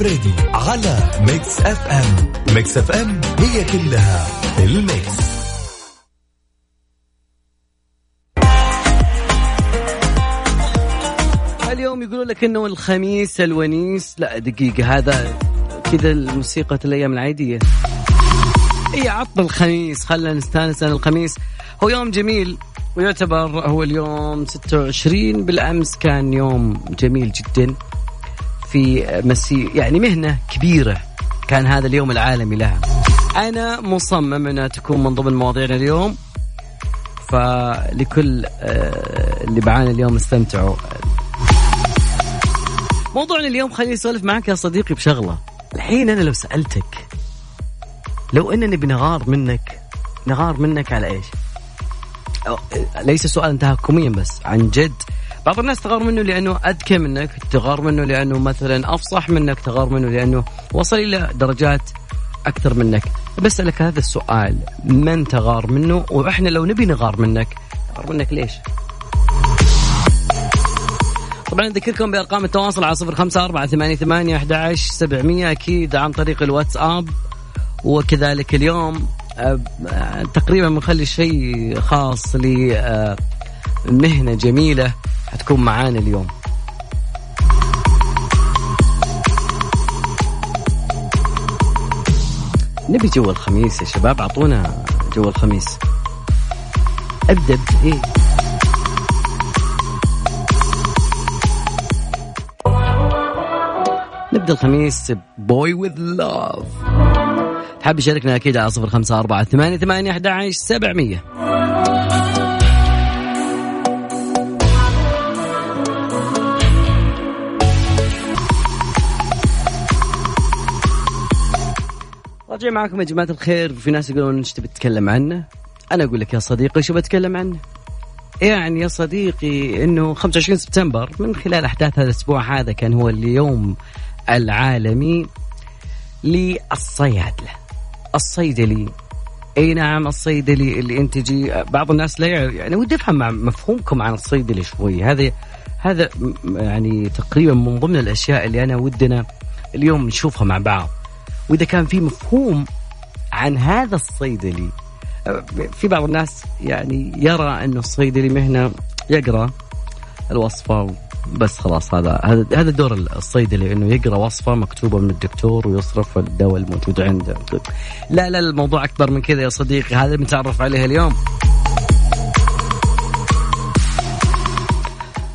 الفريدي على Mix FM. Mix FM هي كلها ال Mix. اليوم يقولوا لك إنه الخميس الونيس. لا دقيقة هذا كذا الموسيقى الأيام العادية. اي عطنا الخميس. خلينا نستانس عن الخميس. هو يوم جميل ويعتبر هو اليوم 26 بالأمس كان يوم جميل جدا. في مسي يعني مهنة كبيرة كان هذا اليوم العالمي لها. أنا مصمم أنها تكون من ضمن مواضيعنا اليوم. فلكل آه، اللي معانا اليوم استمتعوا. موضوعنا اليوم خليني أسولف معك يا صديقي بشغلة. الحين أنا لو سألتك لو اننا بنغار منك نغار منك على إيش؟ ليس سؤال تهكميا بس عن جد بعض الناس تغار منه لأنه أذكى منك تغار منه لأنه مثلا أفصح منك تغار منه لأنه وصل إلى درجات أكثر منك. بسالك هذا السؤال من تغار منه؟ وإحنا لو نبي نغار منك نغار منك ليش؟ طبعا نذكركم بأرقام التواصل على صفر خمسة أربعة ثمانية ثمانية أحد سبعمية أكيد عن طريق الواتساب. وكذلك اليوم آه، تقريبا بنخلي شيء خاص لمهنة جميلة. حتكون معانا اليوم. نبي جو الخميس يا شباب أعطونا جو الخميس. أبدأ إيه نبدأ الخميس Boy With Luv حاب يشاركنا أكيد على صفر خمسة أربعة ثمانية ثمانية أحد عشر سبعمية. راجع معكم يا جماعة الخير. في ناس يقولون إيش تبي تتكلم عنه؟ أنا أقول لك يا صديقي شو بتكلم عنه؟ يعني يا صديقي إنه 25 سبتمبر من خلال أحداث هذا الأسبوع هذا كان هو اليوم العالمي للصيادله الصيدلي أي نعم الصيدلي اللي أنت جي بعض الناس لا يعني ودي أفهم مفهومكم عن الصيدلي شوي. هذا هذا يعني تقريبا من ضمن الأشياء اللي أنا ودنا اليوم نشوفها مع بعض. وإذا كان في مفهوم عن هذا الصيدلي في بعض الناس يعني يرى انه الصيدلي مهنة يقرأ الوصفة بس خلاص. هذا هذا هذا دور الصيدلي إنه يقرأ وصفة مكتوبة من الدكتور ويصرف الدواء الموجود عنده. لا لا الموضوع أكبر من كذا يا صديقي. هذا بنتعرف عليه اليوم.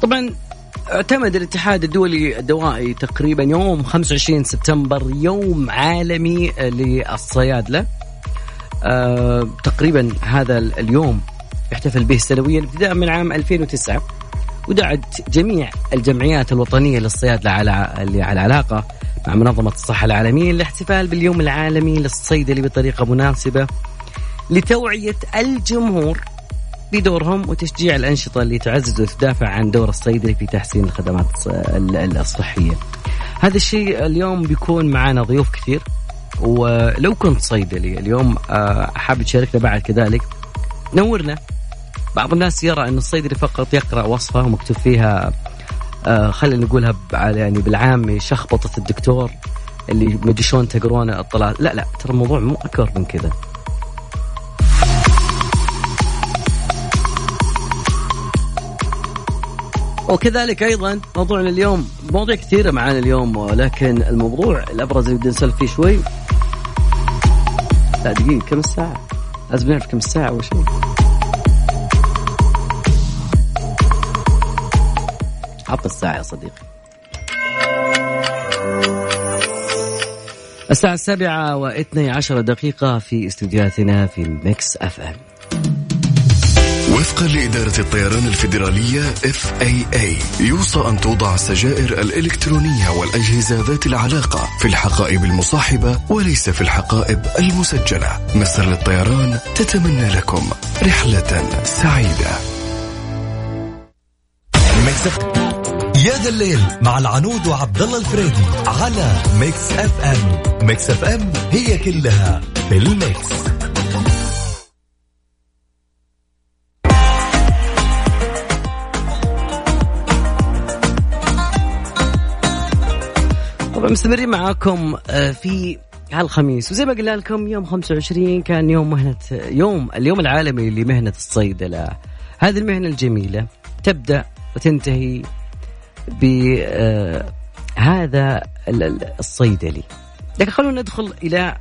طبعا اعتمد الاتحاد الدولي الدوائي تقريبا يوم 25 سبتمبر يوم عالمي للصيادله أه تقريبا هذا اليوم يحتفل به سنويا ابتداء من عام 2009 ودعت جميع الجمعيات الوطنية للصيادلة على اللي على علاقة مع منظمة الصحة العالمية للاحتفال باليوم العالمي للصيدلي بطريقة مناسبة لتوعية الجمهور بدورهم وتشجيع الأنشطة اللي تعزز وتدافع عن دور الصيدلي في تحسين الخدمات الصحية. هذا الشيء اليوم بيكون معنا ضيوف كثير ولو كنت صيدلي اليوم آه، حاب تشاركنا بعد كذلك. نورنا بعض الناس يرى أن الصيدلي فقط يقرأ وصفة ومكتوب فيها آه خلينا نقولها يعني بالعام شخبطة الدكتور اللي مدري شلون تقرون الطلال لا لا ترى الموضوع مو أكبر من كذا. وكذلك أيضا موضوعنا اليوم مواضيع كثيرة معانا اليوم ولكن الموضوع الأبرز اللي بدنا نسولف فيه شوي. لا دقيقة كم الساعة؟ لازم نعرف كم الساعة أول شيء. عط الساعة يا صديقي. الساعة السابعة وإثني عشر دقيقة في استديوهاتنا في ال Mix FM. وفقا لإدارة الطيران الفيدرالية FAA يوصى أن توضع السجائر الإلكترونية والأجهزة ذات العلاقة في الحقائب المصاحبة وليس في الحقائب المسجلة. مصر للطيران تتمنى لكم رحلة سعيدة. يا ذا الليل مع العنود وعبد الله الفريدي على Mix FM. Mix FM هي كلها في الميكس. طبعا مستمرين معاكم آه، في هالخميس. وزي ما قلنا لكم يوم 25 كان يوم مهنة يوم اليوم العالمي لمهنة الصيدلة. هذه المهنة الجميلة تبدأ وتنتهي بهذا الصيدلي. لكن خلونا ندخل إلى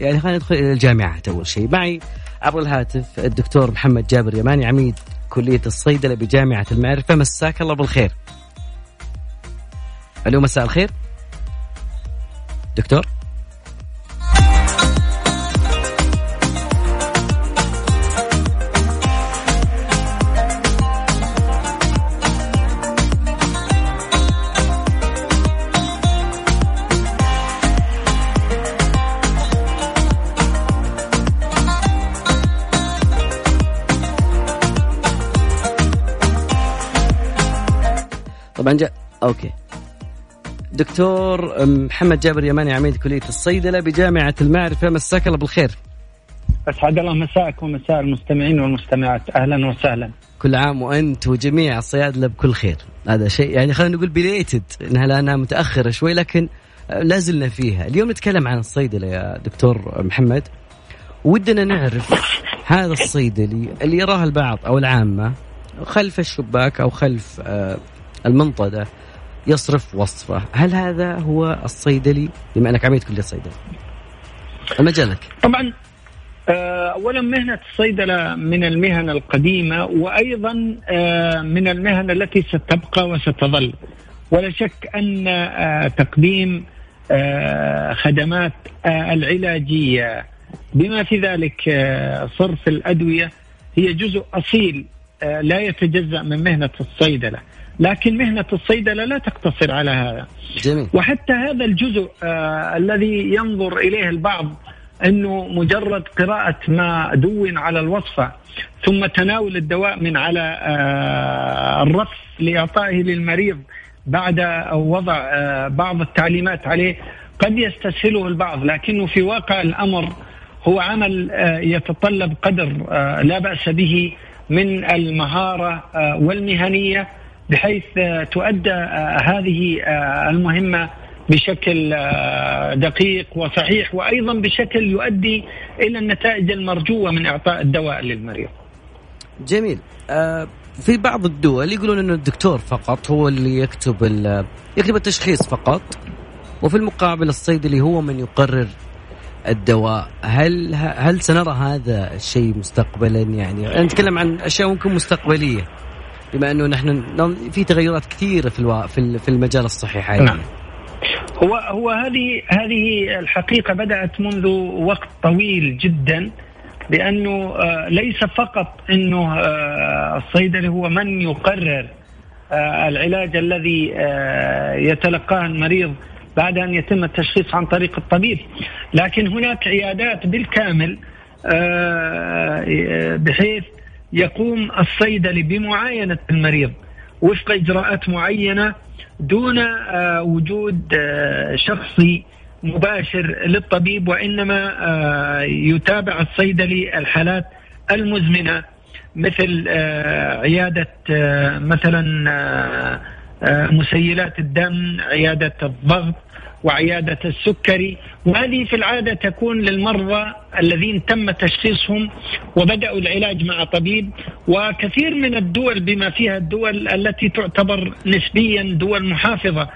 يعني خلينا ندخل إلى الجامعات أول شيء. معي عبر الهاتف الدكتور محمد جابر يماني عميد كلية الصيدلة بجامعة المعرفة. مساك الله بالخير. ألو مساء الخير. دكتور؟ طبعا جاء okay. دكتور محمد جابر يماني عميد كلية الصيدلة بجامعة المعرفة. مساك الله بالخير. أسعد الله مساءك ومساء المستمعين والمستمعات. أهلا وسهلا. كل عام وأنت وجميع الصيادلة بكل خير. هذا شيء يعني خلينا نقول belated إنها لأنها متأخرة شوي لكن لا زلنا فيها. اليوم نتكلم عن الصيدلة يا دكتور محمد. ودنا نعرف هذا الصيدلي اللي يراه البعض أو العامة خلف الشباك أو خلف آه، المنطقة يصرف وصفه. هل هذا هو الصيدلي؟ بما أنك عميد كلية الصيدلة المجالك طبعا آه، اولا مهنة الصيدلة من المهن القديمة وأيضا آه، من المهن التي ستبقى وستظل. ولا شك أن آه، تقديم خدمات العلاجية. بما في ذلك صرف الأدوية هي جزء أصيل لا يتجزأ من مهنة الصيدلة. لكن مهنة الصيدلة لا تقتصر على هذا جميل. وحتى هذا الجزء آه الذي ينظر إليه البعض أنه مجرد قراءة ما دون على الوصفة ثم تناول الدواء من على آه الرف لإعطائه للمريض بعد وضع آه بعض التعليمات عليه قد يستسهله البعض لكنه في واقع الأمر هو عمل آه، يتطلب قدر آه، لا بأس به من المهارة آه، والمهنية بحيث آه، تؤدى آه، هذه آه، المهمة بشكل دقيق وصحيح وأيضا بشكل يؤدي إلى النتائج المرجوة من إعطاء الدواء للمريض. جميل. في بعض الدول يقولون إنه الدكتور فقط هو اللي يكتب يكتب التشخيص فقط وفي المقابل الصيدلي هو من يقرر الدواء هل هل سنرى هذا الشيء مستقبلا يعني نتكلم عن أشياء ممكن مستقبلية بما أنه نحن في تغيرات كثيرة في الوا... في المجال الصحي حاليا نعم. هو هو هذه هذه الحقيقة بدأت منذ وقت طويل جدا بانه آه، ليس فقط إنه آه، الصيدلي هو من يقرر آه، العلاج الذي يتلقاه المريض بعد أن يتم التشخيص عن طريق الطبيب. لكن هناك عيادات بالكامل بحيث يقوم الصيدلي بمعاينة المريض وفق إجراءات معينة دون آه، وجود آه، شخصي مباشر للطبيب وإنما آه، يتابع الصيدلي الحالات المزمنة مثل عيادة مثلا مسيلات الدم عيادة الضغط وعيادة السكري وهذه في العادة تكون للمرضى الذين تم تشخيصهم وبدأوا العلاج مع طبيب. وكثير من الدول بما فيها الدول التي تعتبر نسبيا دول محافظة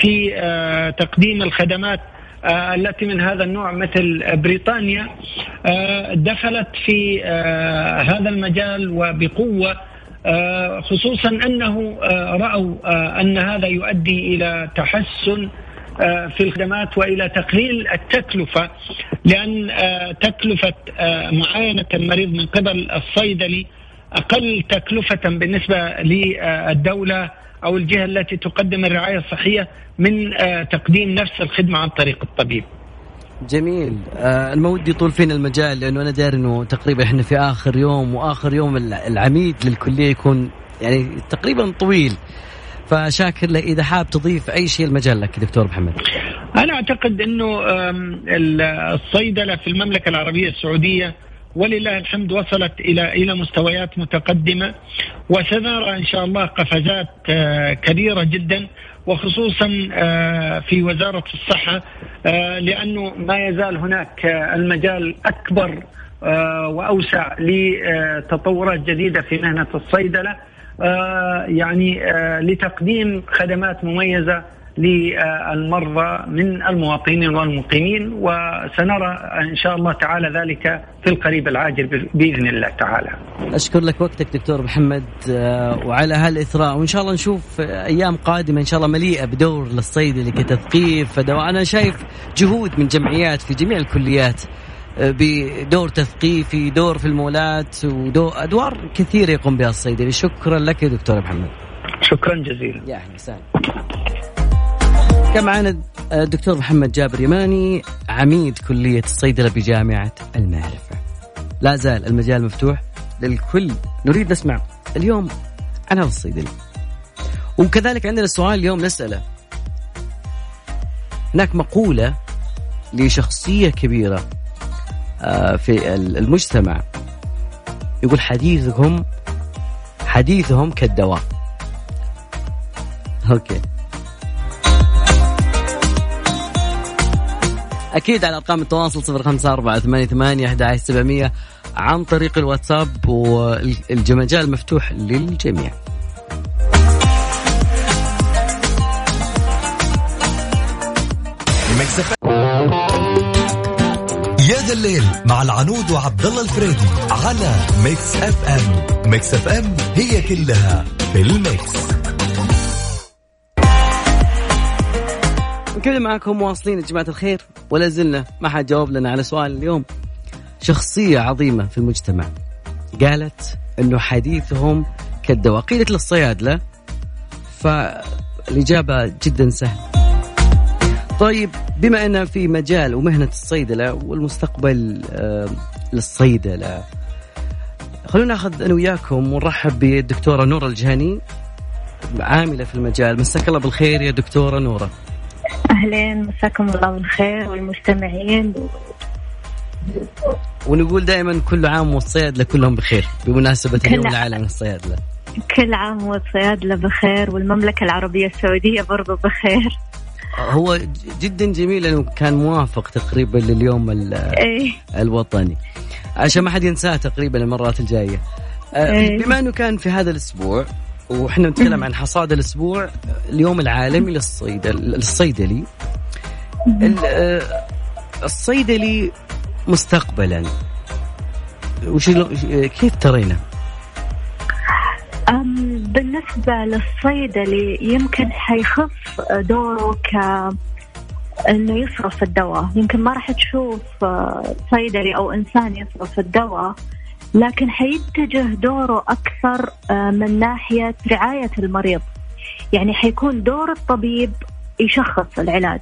في آه، تقديم الخدمات آه، التي من هذا النوع مثل بريطانيا آه، دخلت في هذا المجال وبقوة خصوصا أنه رأوا أن هذا يؤدي إلى تحسن في الخدمات وإلى تقليل التكلفة لأن آه، تكلفة آه، معاينة المريض من قبل الصيدلي أقل تكلفة بالنسبة للدولة أو الجهة التي تقدم الرعاية الصحية من تقديم نفس الخدمة عن طريق الطبيب. جميل آه المود يطول فينا المجال لأنه أنا داري إنه تقريبا إحنا في آخر يوم وآخر يوم العميد للكلية يكون يعني تقريبا طويل فشاكر إذا حاب تضيف أي شيء المجال لك دكتور محمد. أنا أعتقد إنه الصيدلة في المملكة العربية السعودية ولله الحمد وصلت إلى إلى مستويات متقدمة وسنرى إن شاء الله قفزات آه، كبيرة جدا وخصوصا آه، في وزارة الصحة آه، لأنه ما يزال هناك المجال أكبر وأوسع لتطورات جديدة في مهنة الصيدلة. يعني لتقديم خدمات مميزة للمرضى من المواطنين والمقيمين وسنرى إن شاء الله تعالى ذلك في القريب العاجل باذن الله تعالى. أشكر لك وقتك دكتور محمد آه، وعلى هالإثراء وإن شاء الله نشوف أيام قادمة إن شاء الله مليئة بدور للصيدلي كتثقيف فدواء أنا شايف جهود من جمعيات في جميع الكليات آه، بدور تثقيفي دور في المولات ودور أدوار كثيره يقوم بها الصيدلي شكرا لك يا دكتور محمد. شكرا جزيلا. يا أهلا وسهلا. كان معنا الدكتور محمد جابر يماني عميد كلية الصيدلة بجامعة المعرفة. لا زال المجال مفتوح للكل. نريد نسمع اليوم عن هذا الصيدلي وكذلك عندنا سؤال اليوم نسأله. هناك مقولة لشخصية كبيرة في المجتمع. يقول حديثهم حديثهم كالدواء. أوكي. أكيد على أرقام التواصل صفر خمسة أربعة ثمانية ثمانية أحد سبعمية عن طريق الواتساب والمجال مفتوح للجميع. يا ذا الليل مع العنود وعبد الله الفريدي على Mix FM. Mix FM هي كلها في ال Mix. نكمل معكم مواصلين يا جماعة الخير ولا زلنا ما حد جاوب لنا على سؤال اليوم. شخصية عظيمة في المجتمع قالت إنه حديثهم كالدواء. قيلت للصيادلة فالإجابة جدا سهلة. طيب بما أن في مجال ومهنة الصيدلة والمستقبل آه، للصيدلة خلونا ناخذ أنا وياكم ونرحب بالدكتورة نورة الجهني عاملة في المجال. مساك الله بالخير يا دكتورة نورة. أهلين مساكم الله بالخير والمستمعين. ونقول دائما كل عام والصيادلة كلهم بخير بمناسبة اليوم العالمي للصيادلة كل عام والصيادلة بخير والمملكة العربية السعودية برضو بخير. هو جدا جميل انه كان موافق تقريبا لليوم إيه؟ الوطني. عشان ما حد ينساه تقريبا المرات الجاية. آه، إيه؟ بما إنه كان في هذا الأسبوع وإحنا نتكلم عن حصاد الأسبوع اليوم العالمي للصيدل الصيدلي آه، الصيدلي مستقبلا. وش كيف ترينا؟ بالنسبة للصيدلي يمكن حيخف دوره ك إنه يصرف الدواء. يمكن ما راح تشوف آه، صيدلي أو إنسان يصرف الدواء لكن حيتجه دوره أكثر آه، من ناحية رعاية المريض. يعني حيكون دور الطبيب يشخص العلاج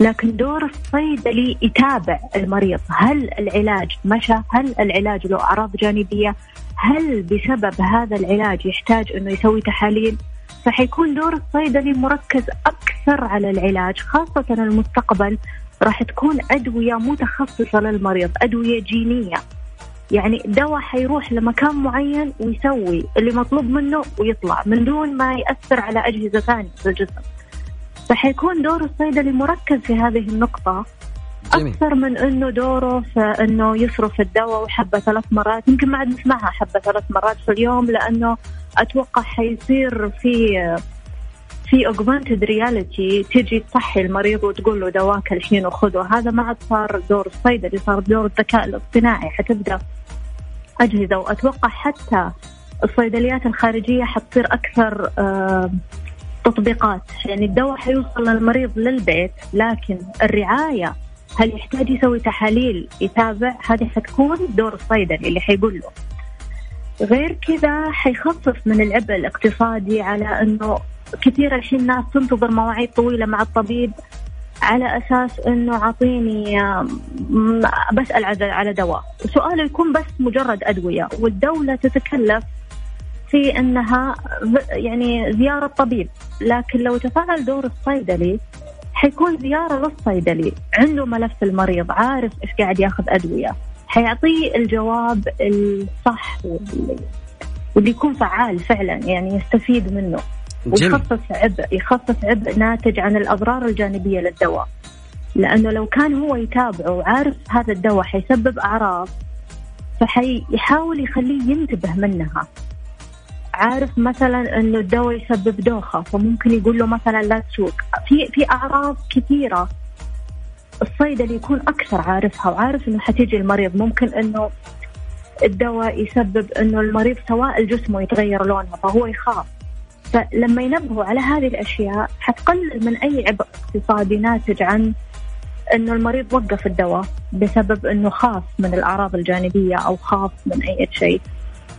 لكن دور الصيدلي يتابع المريض. هل العلاج مشى؟ هل العلاج له أعراض جانبية؟ هل بسبب هذا العلاج يحتاج أنه يسوي تحاليل؟ فحيكون دور الصيدلي مركز أكثر على العلاج خاصة المستقبل راح تكون أدوية متخصصة للمريض أدوية جينية. يعني دواء حيروح لمكان معين ويسوي اللي مطلوب منه ويطلع من دون ما يأثر على أجهزة ثانية في الجسم. فحيكون دور الصيدلي مركز في هذه النقطة. أكثر من أنه دوره في أنه يصرف الدواء وحبة ثلاث مرات. يمكن ما عاد نسمعها حبة ثلاث مرات في اليوم لأنه أتوقع حيصير في في اوجمانتد رياليتي تجي تصحي المريض وتقول له دواك الحين وخذه. هذا ما عاد صار دور الصيدلي صار دور الذكاء الاصطناعي. حتبدأ أجهزة. وأتوقع حتى الصيدليات الخارجية حتصير أكثر تطبيقات. يعني الدواء حيوصل للمريض للبيت لكن الرعاية هل يحتاج يسوي تحاليل يتابع؟ هذه حتكون دور الصيدلي اللي حيقول له. غير كذا حيخفف من العبء الاقتصادي على إنه كثير الحين ناس تنتظر مواعيد طويلة مع الطبيب على أساس إنه أعطيني بسأل على دواء. سؤاله يكون بس مجرد أدوية والدولة تتكلف في إنها يعني زيارة طبيب لكن لو تفاعل دور الصيدلي حيكون زيارة للصيدلي. عنده ملف المريض عارف إيش قاعد ياخذ أدوية. حيعطيه الجواب الصح واللي, واللي يكون فعال فعلا يعني يستفيد منه. ويخفف عبء يخفف عبء ناتج عن الأضرار الجانبية للدواء. لأنه لو كان هو يتابعه وعارف هذا الدواء حيسبب أعراض فحيحاول يخليه ينتبه منها. عارف مثلا إنه الدواء يسبب دوخة فممكن يقول له مثلا لا تسوق في في أعراض كثيرة. الصيدلي يكون أكثر عارفها وعارف إنه حتيجي المريض ممكن إنه الدواء يسبب إنه المريض سواء جسمه يتغير لونها فهو يخاف. فلما ينبهوا على هذه الأشياء حتقلل من أي عبء اقتصادي ناتج عن إنه المريض وقف الدواء بسبب إنه خاف من الأعراض الجانبية أو خاف من أي شيء.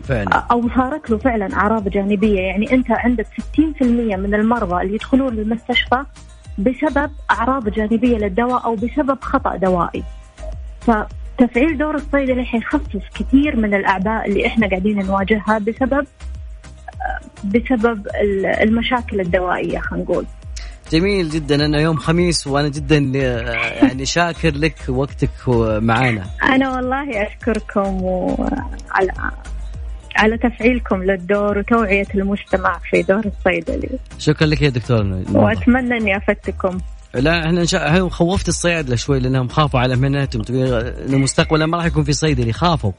فعلا. أو صارت له فعلا أعراض جانبية. يعني أنت عندك 60% من المرضى اللي يدخلون المستشفى بسبب أعراض جانبية للدواء أو بسبب خطأ دوائي. فتفعيل دور الصيدلي حيخفف كثير من الأعباء اللي إحنا قاعدين نواجهها بسبب بسبب المشاكل الدوائية خلينا نقول. جميل جدا. أنا يوم خميس وأنا جدا يعني شاكر لك وقتك معنا أنا والله أشكركم وعلى على تفعيلكم للدور وتوعية المجتمع في دور الصيدلي. شكرا لك يا دكتور. وأتمنى أني أفدتكم. لا إحنا شاء خوفت الصيادلة شوي لأنهم خافوا على مهنتهم إنه مستقبلا ما راح يكون في صيدلي خافوا.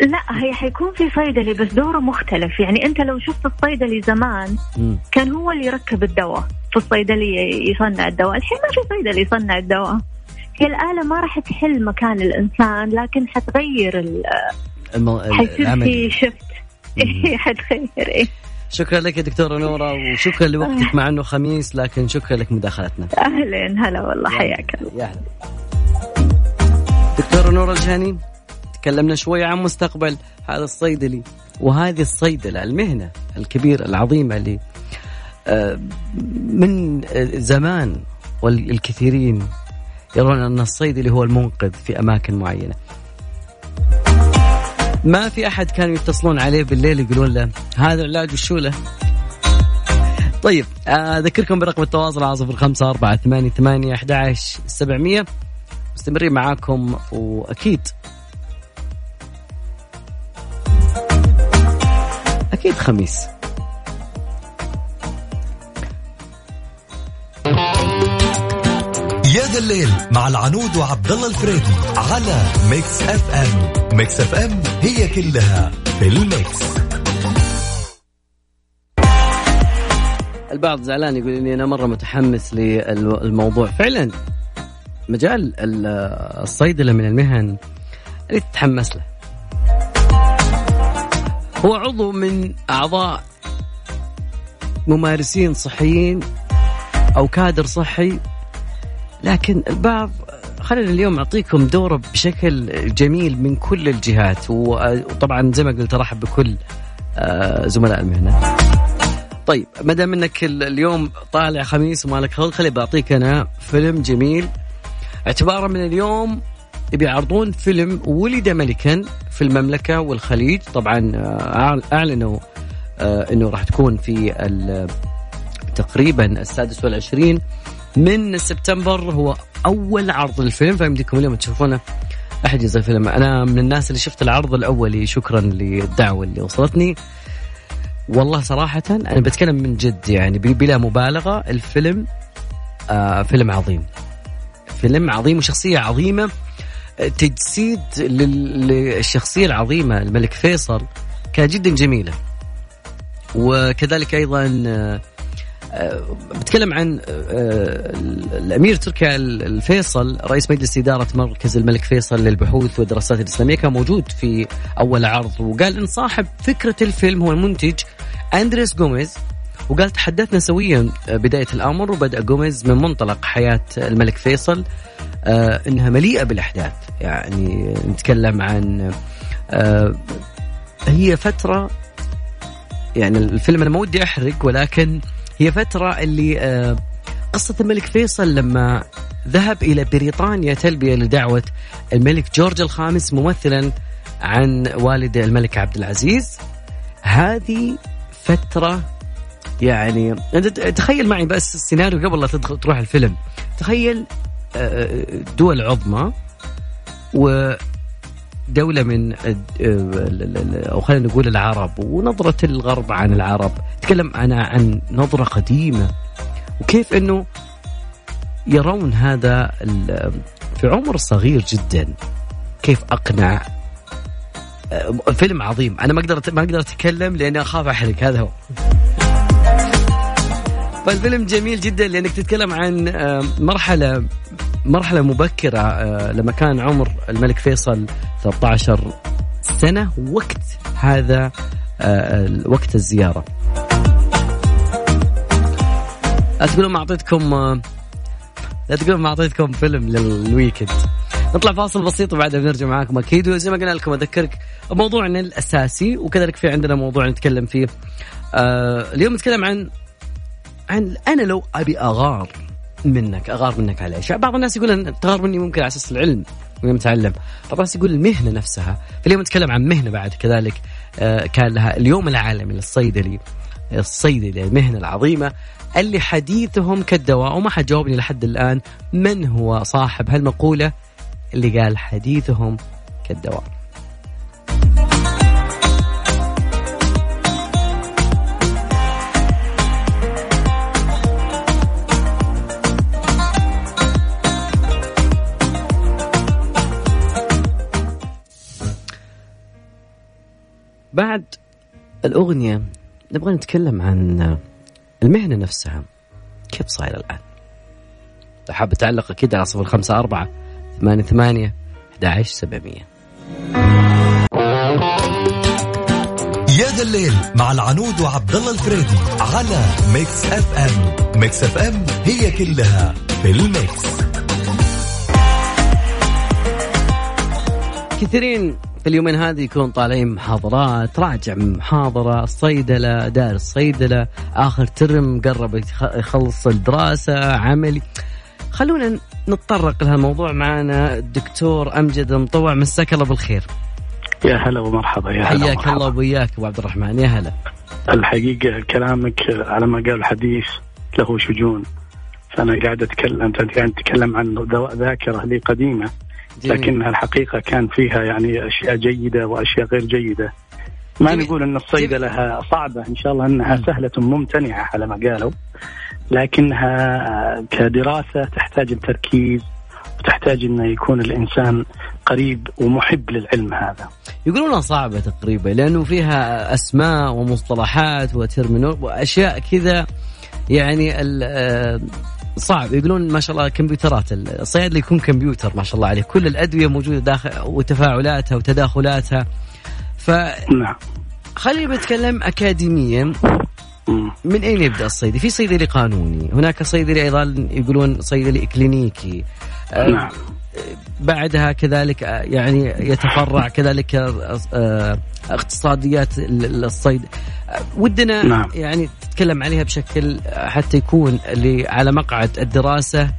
لا هي حيكون في صيدلي بس دوره مختلف. يعني أنت لو شفت الصيدلي زمان م. كان هو اللي يركب الدواء. في الصيدليه يصنع الدواء. الحين ما في صيدلي يصنع الدواء. هي الآلة ما راح تحل مكان الإنسان لكن حتغير المو... حيصير في شفت. إيه حتغير إيه. شكرا لك يا دكتورة نورة وشكرا لوقتك مع إنه خميس لكن شكرا لك مداخلتنا. أهلا هلا والله حياك يا أهلا دكتورة نورة الجهني تكلمنا شوي عن مستقبل هذا الصيدلي وهذه الصيدلة المهنة الكبيرة العظيمة اللي آه، من زمان والكثيرين يرون أن الصيدلي هو المنقذ في أماكن معينة. ما في أحد كانوا يتصلون عليه بالليل يقولون له هذا العلاج وشو له؟ طيب أذكركم برقم التواصل على صفر خمسة أربعة ثمانية ثمانية أحد سبعمية. مستمرين معاكم وأكيد أكيد خميس. يا ذا الليل مع العنود وعبد الله الفريدي على Mix FM. Mix FM هي كلها في ال Mix. البعض زعلان يقول إني أنا مرة متحمس للموضوع. فعلا مجال الصيدله من المهن اللي تتحمس له. هو عضو من أعضاء ممارسين صحيين أو كادر صحي لكن البعض خلينا اليوم أعطيكم دوره بشكل جميل من كل الجهات وطبعا زي ما قلت أرحب بكل آه، زملاء المهنة. طيب ما دام إنك اليوم طالع خميس ومالك خلق خلي بعطيك أنا فيلم جميل. اعتبارا من اليوم بيعرضون فيلم ولد ملكا في المملكة والخليج. طبعا آه، أعلنوا آه، إنه راح تكون في تقريبا السادس والعشرين. من سبتمبر هو أول عرض للفيلم فيمديكم اليوم تشوفونه. احجز الفيلم أنا من الناس اللي شفت العرض الأولي شكرا للدعوة اللي وصلتني. والله صراحة أنا بتكلم من جد يعني بلا مبالغة الفيلم آه فيلم عظيم. فيلم عظيم وشخصية عظيمة. تجسيد للشخصية العظيمة الملك فيصل كانت جدا جميلة. وكذلك أيضا آه بتكلم عن آه، الأمير تركي الفيصل رئيس مجلس إدارة مركز الملك فيصل للبحوث والدراسات الإسلامية كان موجود في أول عرض وقال إن صاحب فكرة الفيلم هو المنتج أندريس جوميز وقال تحدثنا سويا بداية الأمر وبدأ جوميز من منطلق حياة الملك فيصل آه، إنها مليئة بالأحداث. يعني نتكلم عن آه، هي فترة يعني الفيلم أنا ما ودي أحرق ولكن هي فترة اللي آه، قصة الملك فيصل لما ذهب إلى بريطانيا تلبية لدعوة الملك جورج الخامس ممثلا عن والده الملك عبد العزيز. هذه فترة يعني أنت تخيل معي بس السيناريو قبل لا تدخل تروح الفيلم. تخيل آه، دول عظمى دولة من أو خلينا نقول العرب ونظرة الغرب عن العرب. تكلم أنا عن نظرة قديمة. وكيف أنه يرون هذا في عمر صغير جدا كيف أقنع فيلم عظيم. أنا ما أقدر ما أقدر أتكلم لأني أخاف أحرق هذا هو. فالفيلم جميل جدا لأنك تتكلم عن مرحلة مرحلة مبكرة آه، لما كان عمر الملك فيصل 13 سنة وقت هذا آه، وقت الزيارة. لا تقولون ما أعطيتكم آه، لا تقولون ما أعطيتكم فيلم للويكند. نطلع فاصل بسيط وبعدها بنرجع معاكم أكيد. وزي ما قلنا لكم أذكرك موضوعنا الأساسي وكذلك في عندنا موضوع نتكلم فيه. آه اليوم نتكلم عن عن أنا لو أبي أغار منك أغار منك على اشياء بعض الناس يقول تغار مني ممكن على أساس العلم. بعض الناس يقول المهنة نفسها فاليوم نتكلم عن مهنة بعد كذلك آه، كان لها اليوم العالمي للصيدلي الصيدلي المهنة العظيمة اللي حديثهم كالدواء وما حد جاوبني لحد الآن من هو صاحب هالمقولة اللي قال حديثهم كالدواء. بعد الأغنية نبغى نتكلم عن المهنة نفسها. كيف صايرة الآن؟ حاب تعلق أكيد على صفر خمسة أربعة ثمانية ثمانية أحد سبعمية. يا ذا الليل مع العنود وعبد الله الفريدي على Mix FM Mix FM هي كلها في ال Mix. كثيرين اليومين هذه يكون طالعين محاضرات راجع من محاضرة صيدلة دارس صيدلة آخر ترم قرب يخلص الدراسة عملي. خلونا نتطرق لهالموضوع معنا الدكتور أمجد مطوع مساك الله بالخير. يا هلا ومرحبا يا هلا حياك الله وياك أبو عبد الرحمن يا هلا. الحقيقة كلامك على ما قال الحديث له شجون. فأنا قاعد أتكلم أنت قاعد تتكلم عن ذاكرة لي قديمه لكنها الحقيقة كان فيها يعني أشياء جيدة وأشياء غير جيدة. ما جميل. نقول أن الصيدلة صعبة إن شاء الله أنها سهلة ممتنعة على ما قالوا لكنها كدراسة تحتاج التركيز وتحتاج أنه يكون الإنسان قريب ومحب للعلم هذا. يقولون صعبة تقريبا لأنه فيها أسماء ومصطلحات وترمينول وأشياء كذا يعني صعب. يقولون ما شاء الله كمبيوترات. الصيدلي يكون كمبيوتر ما شاء الله عليه. كل الأدوية موجودة داخل وتفاعلاتها وتداخلاتها. ف نعم. خلينا نتكلم اكاديميا. من أين يبدأ الصيدلي؟ في صيدلي قانوني، هناك صيدلي أيضا يقولون صيدلي كلينيكي. نعم. بعدها كذلك يعني يتفرع كذلك آه، اقتصاديات الصيد. ودنا نعم. يعني تتكلم عليها بشكل حتى يكون اللي على مقعد الدراسة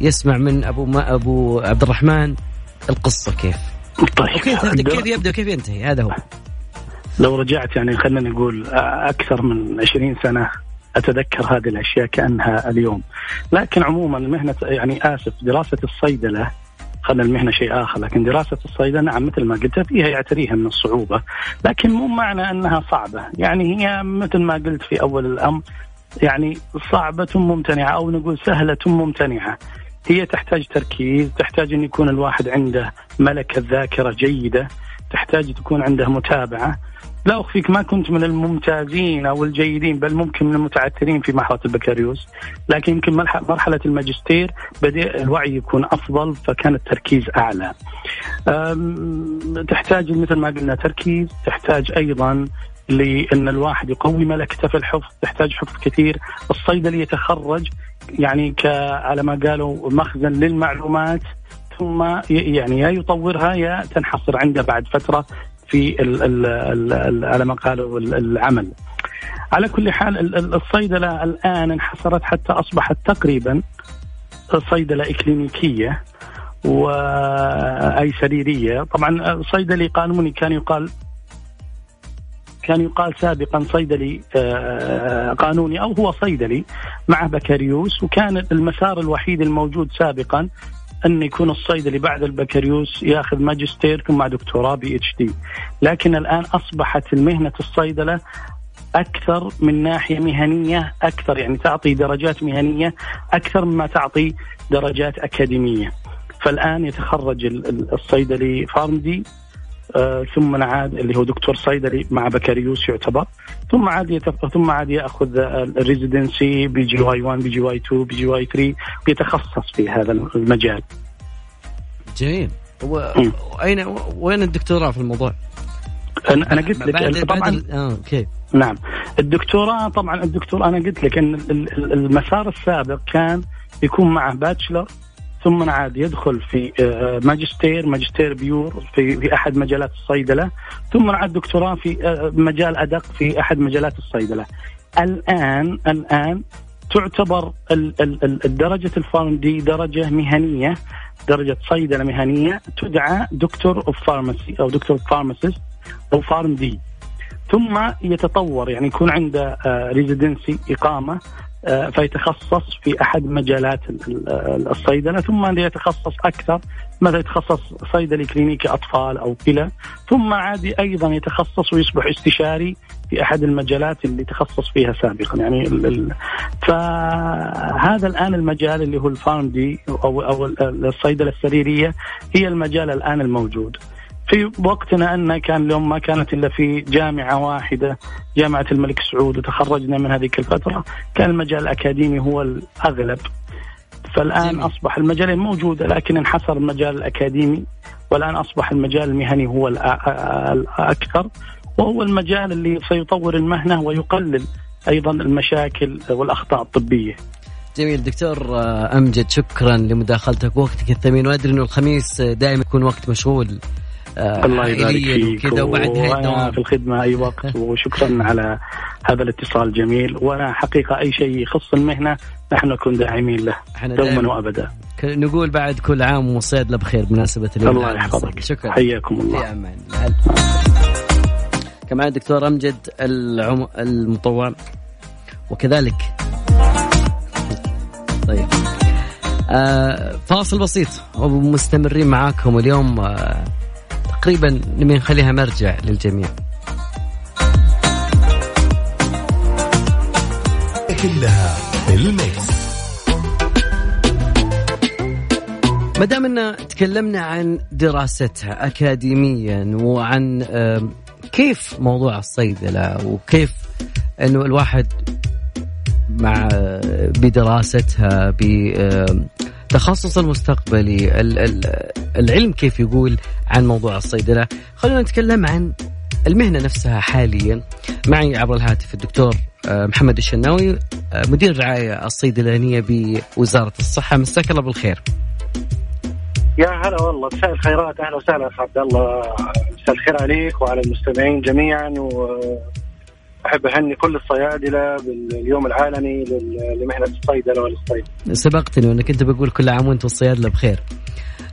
يسمع من أبو ما أبو عبد الرحمن القصة كيف. طيب كيف كيف يبدأ وكيف ينتهي؟ هذا هو. لو رجعت يعني خلينا نقول أكثر من 20 سنة أتذكر هذه الأشياء كأنها اليوم. لكن عموما مهنه يعني آسف دراسة الصيدلة خلى المهنة شيء آخر. لكن دراسة الصيدلة نعم مثل ما قلت فيها يعتريها من الصعوبة. لكن مو معنى أنها صعبة. يعني هي مثل ما قلت في أول الأمر يعني صعبة ممتنعة أو نقول سهلة ممتنعة. هي تحتاج تركيز تحتاج أن يكون الواحد عنده ملكة ذاكرة جيدة تحتاج تكون عنده متابعة. لا أخفيك ما كنت من الممتازين أو الجيدين بل ممكن من المتعثرين في مرحلة البكالوريوس. لكن يمكن مرحلة الماجستير بدأ الوعي يكون أفضل فكان التركيز أعلى. تحتاج مثل ما قلنا تركيز، تحتاج أيضا لأن الواحد يقوي ملكته في الحفظ، تحتاج حفظ كثير، الصيدلي يتخرج يعني على ما قالوا مخزن للمعلومات ثم يعني يا يطورها يا تنحصر عنده بعد فترة. في على ما قالوا العمل. على كل حال الصيدلة الآن انحصرت حتى أصبحت تقريبا صيدلة إكلينيكية وأي سريرية. طبعا صيدلي قانوني كان يقال كان يقال سابقا صيدلي آه، قانوني أو هو صيدلي مع بكالوريوس وكان المسار الوحيد الموجود سابقا أن يكون الصيدلي بعد البكالوريوس ياخذ ماجستير ثم دكتوراه PhD لكن الآن أصبحت المهنة الصيدلة أكثر من ناحية مهنية أكثر يعني تعطي درجات مهنية أكثر مما تعطي درجات أكاديمية. فالآن يتخرج الصيدلي PharmD آه ثم عاد اللي هو دكتور صيدلي مع بكالوريوس يعتبر. ثم عاد يتف... ثم عاد يأخذ الريزيدنسي بي جي واي 1 بي جي واي 2 بي جي واي 3 ويتخصص في هذا المجال. جميل. و... أين وين الدكتوراه في الموضوع؟ أنا أنا قلت لك طبعا آه okay. نعم. الدكتوراه طبعا الدكتور أنا قلت لك إن المسار السابق كان يكون معه bachelor ثم عاد يدخل في آه، ماجستير ماجستير pure في في أحد مجالات الصيدلة ثم عاد دكتوراه في آه، مجال أدق في أحد مجالات الصيدلة. الآن الآن تعتبر الدرجة ال PharmD درجة مهنية درجة صيدلة مهنية تدعى Doctor of Pharmacy أو doctor pharmacist أو PharmD. ثم يتطور يعني يكون عنده residency آه، آه، فيتخصص في أحد مجالات الصيدلة ثم يتخصص أكثر. مثلا يتخصص؟ صيدلي كلينيكي أطفال أو كلى. ثم عاد أيضا يتخصص ويصبح استشاري في أحد المجالات اللي تخصص فيها سابقا. يعني فهذا الآن المجال اللي هو ال PharmD أو أو الصيدلة السريرية هي المجال الآن الموجود. في وقتنا أن كان اليوم ما كانت إلا في جامعة واحدة جامعة الملك سعود وتخرجنا من هذيك الفترة. كان المجال الأكاديمي هو الأغلب. فالآن جميل. أصبح المجالين موجوده لكن انحصر المجال الأكاديمي والآن أصبح المجال المهني هو الاكثر وهو المجال اللي سيطور المهنة ويقلل أيضا المشاكل والأخطاء الطبية. جميل. دكتور أمجد شكرا لمداخلتك. وقتك الثمين. وأدري إنه الخميس دائما يكون وقت مشغول. آه، الله يبارك فيك وكذا وبعد نهايه الدوام. في الخدمة أي وقت. وشكرا على هذا الاتصال الجميل وأنا حقيقة أي شيء يخص المهنة نحن نكون داعمين له دوما وابدا. نقول بعد كل عام والصيدله بخير بمناسبة اليوم. الله يحفظك. شكرا. حياكم الله. في أمان. كمان الدكتور أمجد العم... المطوع. وكذلك. طيب. آه فاصل بسيط. ومستمرين معاكم اليوم. آه تقريبا نبي نخليها مرجع للجميع. كلها ال mix. ما دام إن تكلمنا عن دراستها اكاديميا وعن كيف موضوع الصيدله وكيف إنه الواحد مع بدراستها تخصص المستقبلي العلم كيف يقول عن موضوع الصيدلة. خلونا نتكلم عن المهنة نفسها حاليا. معي عبر الهاتف الدكتور آه، محمد الشناوي آه، مدير الرعاية الصيدلانية بوزارة الصحة. مساك الله بالخير. يا هلا والله مساء الخيرات. أهلا وسهلا اخ عبد الله. مساء الخير عليك وعلى المستمعين جميعا و أحب أهني كل الصيادلة باليوم العالمي لمهنة الصيدله والصيد. سبقتني وأنك كنت بقول كل عام وانت والصيادله بخير.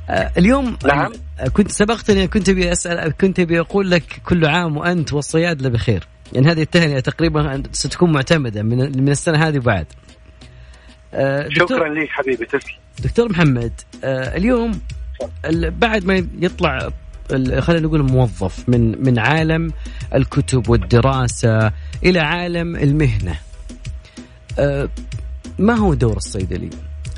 آه، اليوم نعم كنت سبقتني كنت أبي أسأل كنت أبي أقول لك كل عام وأنت والصيادلة بخير. يعني هذه التهنئة تقريبا ستكون معتمدة من من السنة هذه وبعد. آه، شكرا لك حبيبي تسلم. دكتور محمد آه، اليوم بعد ما يطلع خلينا نقول موظف من من عالم الكتب والدراسة إلى عالم المهنة. أه، ما هو دور الصيدلي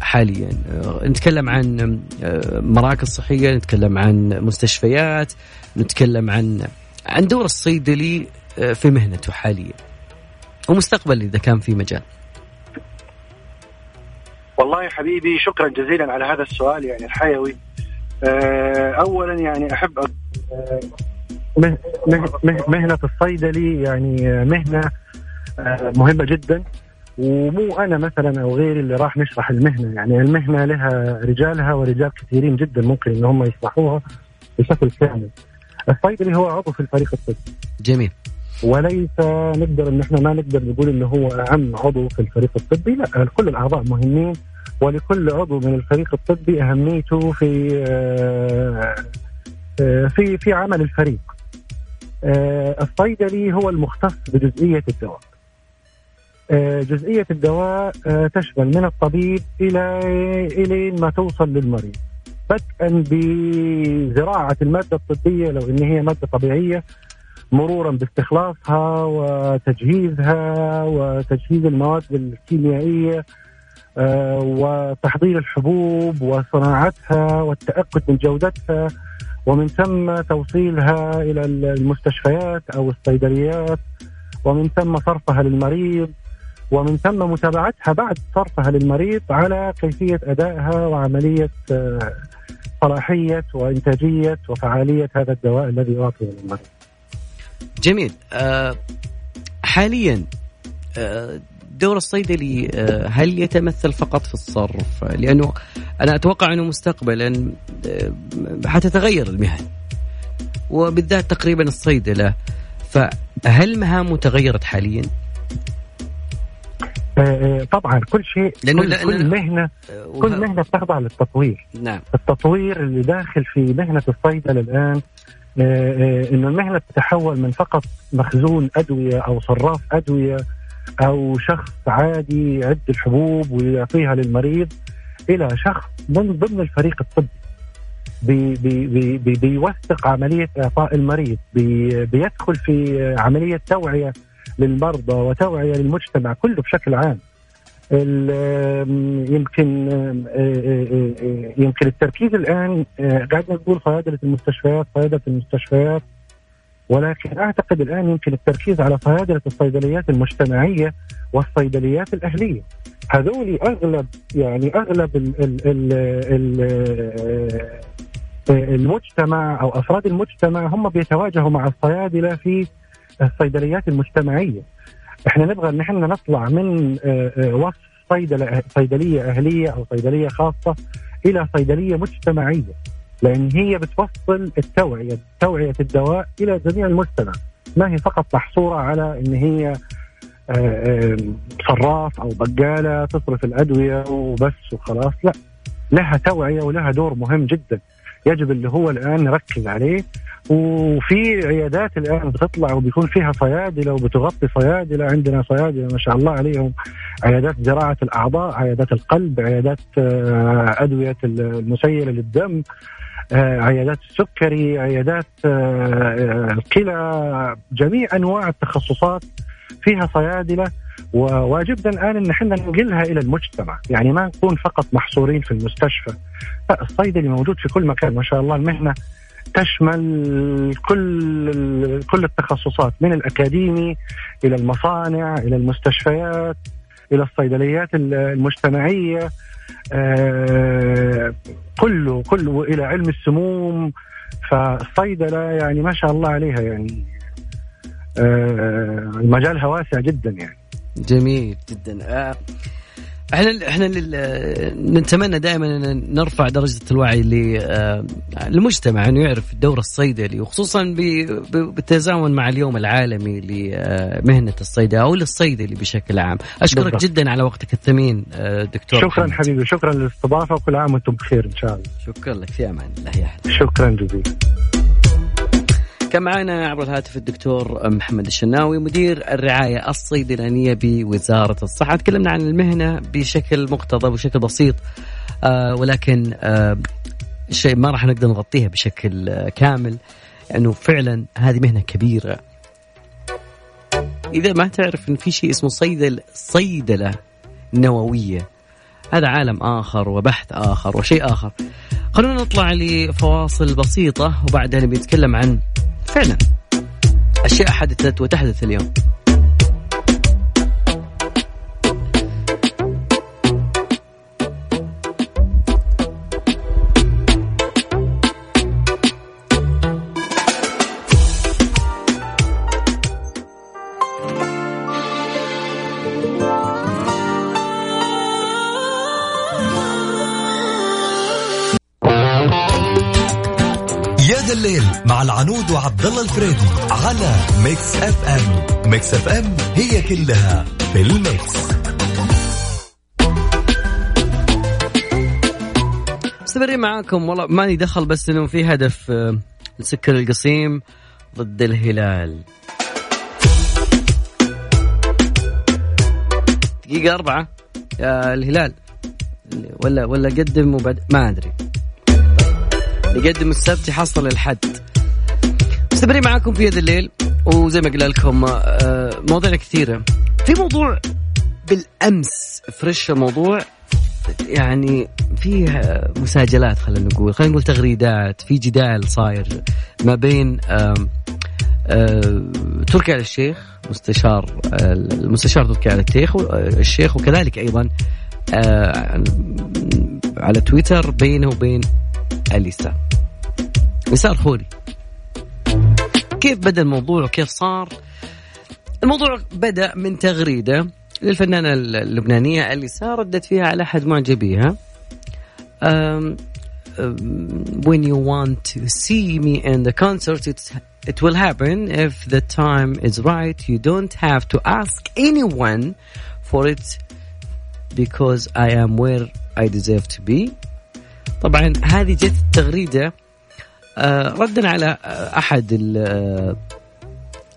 حاليا؟ أه، نتكلم عن أه، مراكز صحية، نتكلم عن مستشفيات، نتكلم عن عن دور الصيدلي في مهنته حاليا. ومستقبل إذا كان في مجال. والله يا حبيبي شكرا جزيلا على هذا السؤال يعني الحيوي اولا يعني أحب آه، مهنة الصيدلي يعني مهنة آه، مهمة جدا. ومو أنا مثلا أو غيري اللي راح نشرح المهنة. يعني المهنة لها رجالها ورجال كثيرين جدا ممكن إن هم يشرحوها بشكل كامل. الصيدلي هو عضو في الفريق الطبي جميل. وليس نقدر إن إحنا ما نقدر نقول إنه هو أهم عضو في الفريق الطبي لا كل الأعضاء مهمين. ولكل عضو من الفريق الطبي أهميته في آه، آه، في في عمل الفريق. آه، الصيدلي هو المختص بجزئية الدواء. جزئية الدواء تشمل من الطبيب إلى إلى ما توصل للمريض. بدءا بزراعة المادة الطبية لو إن هي مادة طبيعية مرورا باستخلاصها وتجهيزها وتجهيز المواد الكيميائية وتحضير الحبوب وصناعتها والتأكد من جودتها ومن ثم توصيلها إلى المستشفيات أو الصيدليات ومن ثم صرفها للمريض ومن ثم متابعتها بعد صرفها للمريض على كيفية أدائها وعملية آه، صلاحية وإنتاجية وفعالية هذا الدواء الذي اعطي للمريض. جميل أه حاليا أه دور الصيدلي أه هل يتمثل فقط في الصرف؟ لأنه أنا أتوقع أنه مستقبلا أه حتتغير المهن وبالذات تقريبا الصيدلة فهل مهامه تغيرت حاليا؟ آه، آه، طبعا كل شيء لأنه كل, لأنه كل مهنه كل مهنة بتخضع للتطوير نعم التطوير اللي داخل في مهنة الصيدلة الآن آه، إنه المهنة تتحول من فقط مخزون أدوية أو صراف أدوية أو شخص عادي يعد الحبوب ويعطيها للمريض إلى شخص من ضمن الفريق الطبي بي بي بي بي بيوثق عملية إعطاء المريض بي بيدخل في عملية توعية للمرضى وتوعية للمجتمع كله بشكل عام. يمكن يمكن التركيز الآن قاعدين نقول صيادله المستشفيات صيادله المستشفيات ولكن أعتقد الآن يمكن التركيز على صيادلة الصيدليات المجتمعية والصيدليات الأهلية. هذول أغلب يعني أغلب ال ال ال ال المجتمع أو أفراد المجتمع هم بيتواجهوا مع الصيادلة في الصيدليات المجتمعية. إحنا نبغى إن إحنا نطلع من وصف صيدله صيدلية أهلية أو صيدلية خاصة إلى صيدلية مجتمعية. لأن هي بتوصل التوعية توعية الدواء إلى جميع المجتمع. ما هي فقط محصورة على إن هي صراف أو بقالة تصرف الأدوية وبس وخلاص لا لها توعية ولها دور مهم جدا يجب اللي هو الآن نركز عليه وفي عيادات الآن بتطلع وبيكون فيها صيادلة وبتغطي صيادلة عندنا صيادلة ما شاء الله عليهم. عيادات زراعة الأعضاء عيادات القلب عيادات أدوية المسيلة للدم عيادات السكري عيادات الكلى جميع أنواع التخصصات فيها صيادلة. وواجبنا الآن إن إحنا ننقلها إلى المجتمع، يعني ما نكون فقط محصورين في المستشفى. لا الصيدلي موجود في كل مكان ما شاء الله المهنة تشمل كل كل التخصصات من الأكاديمي إلى المصانع إلى المستشفيات إلى الصيدليات المجتمعية آه كله كله إلى علم السموم. فالصيدلة يعني ما شاء الله عليها يعني آه مجالها واسع جدا يعني. جميل جدا. آه إحنا إحنا نتمنى دائما أن نرفع درجة الوعي للمجتمع انه يعرف الدور الصيدلي وخصوصا بالتزامن مع اليوم العالمي لمهنه الصيدله أو للصيدلي بشكل عام. أشكرك بالضبط. جدا على وقتك الثمين دكتور شكرا محمد. حبيبي شكرا للاستضافة وكل عام وأنتم بخير إن شاء الله. شكرا لك في أمان الله يا أهلا. شكرا جزيلا. كان معنا عبر الهاتف الدكتور محمد الشناوي مدير الرعاية الصيدلانية بوزارة الصحة. تكلمنا عن المهنة بشكل مقتضب وبشكل بسيط آه ولكن آه شيء ما راح نقدر نغطيها بشكل آه كامل يعني فعلا هذه مهنة كبيرة. إذا ما تعرف إن في شيء اسمه صيدل صيدلة نووية هذا عالم آخر وبحث آخر وشيء آخر. خلونا نطلع لفواصل بسيطة وبعدها نبي نتكلم عن فعلا أشياء حدثت وتحدث اليوم. العنود وعبد الله الفريدي على Mix FM. Mix FM هي كلها في ال mix. مستمرين معاكم. والله ماني دخل بس إنه في هدف لسكر القصيم ضد الهلال. دقيقة أربعة. يا الهلال. ولا ولا قدم وبعد ما أدري. يقدم السبت يحصل الحد. مستمرين معاكم في هذا الليل وزي ما قلنا لكم آه، مواضيع كثيرة. في موضوع بالأمس فريش الموضوع يعني فيه مساجلات خلينا نقول. خلينا نقول تغريدات في جدال صاير ما بين آه، تركي آل الشيخ مستشار المستشار تركي آل الشيخ الشيخ وكذلك أيضا آه، على تويتر بينه وبين أليسا. يسار خوري كيف بدا الموضوع وكيف صار الموضوع بدا من تغريده للفنانه اللبنانيه اليسا ردت فيها على احد معجبيها um, when you want to see me in the concert it's it will happen if the time is right. You don't have to ask anyone for it because I am where I deserve to be. طبعا هذه جت تغريدة آه ردا على آه أحد آه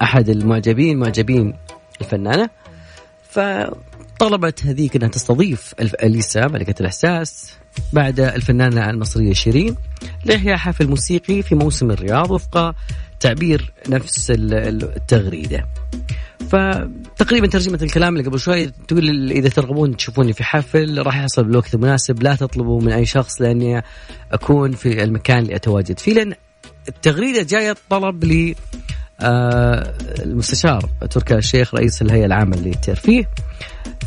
أحد المعجبين معجبين الفنانة. فطلبت هذيك أنها تستضيف أليسا ملكة الإحساس بعد الفنانة المصرية شيرين. لإحياء حفل موسيقي في موسم الرياض وفق تعبير نفس التغريدة. فتقريبا ترجمة الكلام اللي قبل شوي تقول إذا ترغبون تشوفوني في حفل راح يحصل بالوقت المناسب لا تطلبوا من أي شخص لأني أكون في المكان اللي أتواجد فيه لأن التغريدة جاية طلب ل آه المستشار تركي الشيخ رئيس الهيئة العامة للترفيه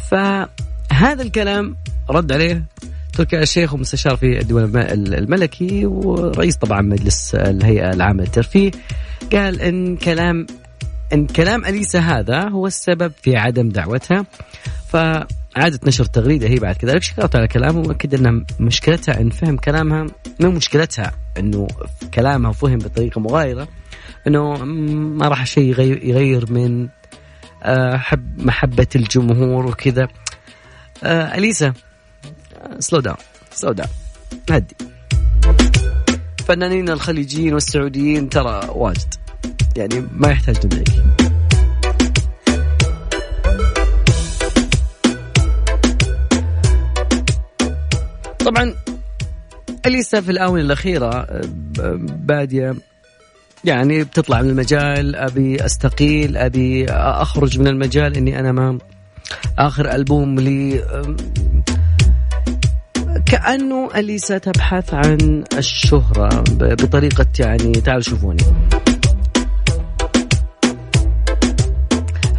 فهذا الكلام رد عليه تركي الشيخ ومستشار في الديوان الملكي ورئيس طبعا مجلس الهيئة العامة للترفيه قال إن كلام إن كلام أليسا هذا هو السبب في عدم دعوتها. فعادت نشر تغريده هي بعد كذلك. شكرت على كلامه. ومؤكد أن مشكلتها إن فهم كلامها مو مشكلتها إنه كلامها فهم بطريقة مغايرة إنه ما راح شيء يغير من حب محبة الجمهور وكذا. أليسا slow down slow down هدي. فنانين الخليجيين والسعوديين ترى واجد. يعني ما يحتاج ندعيك طبعا أليسا في الآونة الأخيرة بادية يعني بتطلع من المجال أبي أستقيل أبي أخرج من المجال إني أنا ما آخر ألبوم لي كأنه أليسا تبحث عن الشهرة بطريقة يعني تعالوا شوفوني.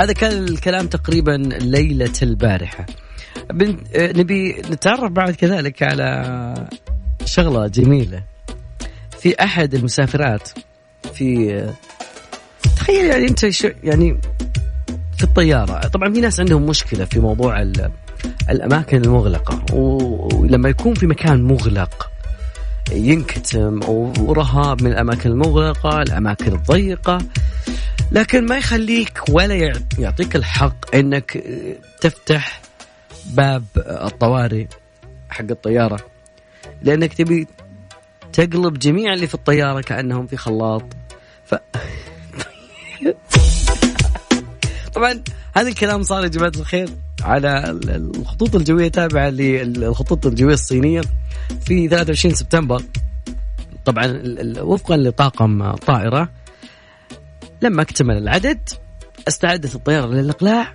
هذا كان الكلام تقريبا ليلة البارحة. نبي نتعرف بعد كذلك على شغلة جميلة. في أحد المسافرات في تخيل يعني أنت يعني في الطيارة. طبعا في ناس عندهم مشكلة في موضوع الأماكن المغلقة. ولما يكون في مكان مغلق ينكتم ورهاب من الأماكن المغلقة الأماكن الضيقة. لكن ما يخليك ولا يعطيك الحق إنك تفتح باب الطوارئ حق الطيارة. لأنك تبي تقلب جميع اللي في الطيارة كأنهم في خلاط. ف طبعا هذا الكلام صار يا جماعة الخير على الخطوط الجوية تابعة للخطوط الجوية الصينية في 23 سبتمبر. طبعا وفقا لطاقم طائرة لما اكتمل العدد استعدت الطيارة للإقلاع.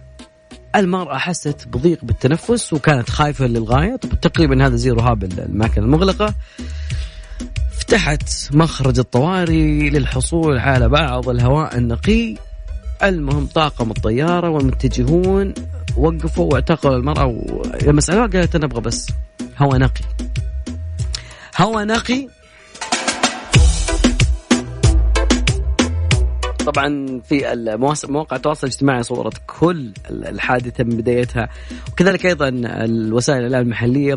المرأة حست بضيق بالتنفس وكانت خايفة للغاية. تقريبا هذا زي رهاب الأماكن المغلقة. فتحت مخرج الطوارئ للحصول على بعض الهواء النقي. المهم طاقم الطيارة والمتجهون وقفوا واعتقلوا المرأة ولما سألوها قالت أنا أبغى بس هواء نقي. هواء نقي طبعا في مواقع التواصل الاجتماعي صورت كل الحادثة من بدايتها. وكذلك أيضا الوسائل الإعلام المحلية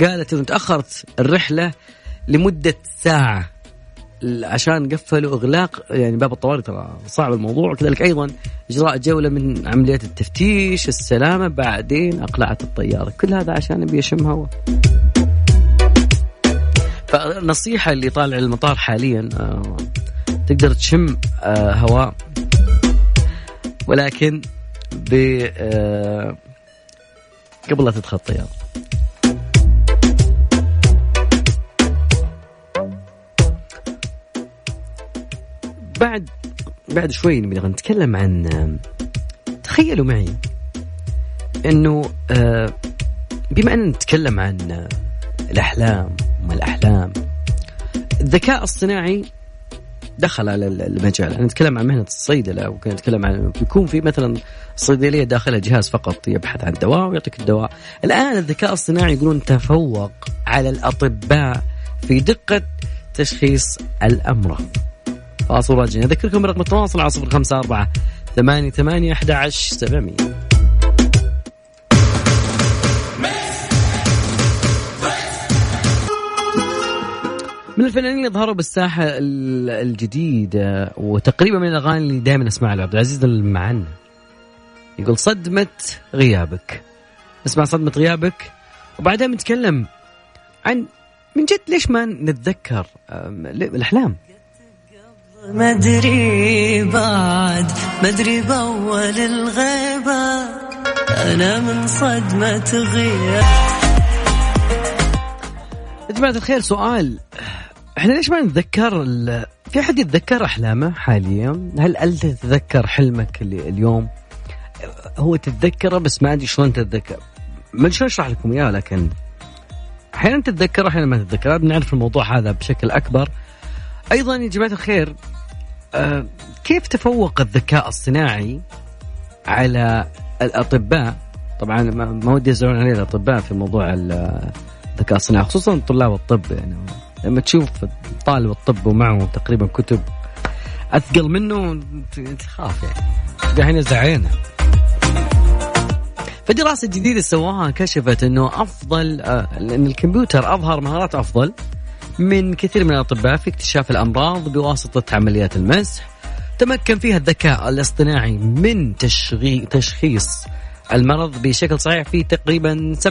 قالت إنه تأخرت الرحلة لمدة ساعة عشان قفلوا إغلاق يعني باب الطوارئ ترى صعب الموضوع. وكذلك أيضا إجراء جولة من عمليات التفتيش السلامة بعدين أقلعت الطيارة. كل هذا عشان أبي أشم هواء فالنصيحه اللي طالع المطار حاليا تقدر تشم آه هواء. ولكن ب آه قبل لا تدخل الطيارة بعد بعد شوي نبغى نتكلم عن تخيلوا معي إنه آه، بما أن نتكلم عن الأحلام وما الاحلام الذكاء الاصطناعي دخل على المجال. إحنا نتكلم عن مهنة الصيدله نتكلم عن يكون في مثلا صيدلية داخلها جهاز فقط يبحث عن دواء ويعطيك الدواء. الآن الذكاء الصناعي يقولون تفوق على الأطباء في دقة تشخيص الأمراض. فاصل راجعين. أذكركم برقم التواصل على 054 88 11 700 الفنانين اللي ظهروا بالساحة الجديدة وتقريبا من الأغاني اللي دائما أسمعها لعبد العزيز المعن يقول صدمة غيابك. نسمع صدمة غيابك وبعدين بنتكلم عن من جد ليش ما نتذكر الأحلام. مدري بعد مدري بأول الغيبة أنا من صدمة غياب يا جماعة الخير سؤال. إحنا ليش ما نتذكر في أحد يتذكر أحلامه حاليا؟ هل أنت تتذكر حلمك اليوم؟ هو تتذكره بس ما أدري شلون تتذكر. ما شلون أشرح لكم إياه لكن أحيانا تتذكره أحيانا ما تتذكره بنعرف الموضوع هذا بشكل أكبر. أيضا يا جماعة الخير آه كيف تفوق الذكاء الصناعي على الأطباء؟ طبعا ما ودي يزعلون عليه الأطباء في موضوع الذكاء الصناعي خصوصا طلاب الطب يعني لما تشوف طالب الطب ومعه تقريبا كتب أثقل منه تخاف يعني. دحين زعينة. فدراسة جديدة سواها كشفت إنه أفضل آه، ان الكمبيوتر أظهر مهارات أفضل من كثير من الأطباء في اكتشاف الأمراض بواسطة عمليات المسح. تمكن فيها الذكاء الاصطناعي من تشغي تشخيص المرض بشكل صحيح في تقريبا 87%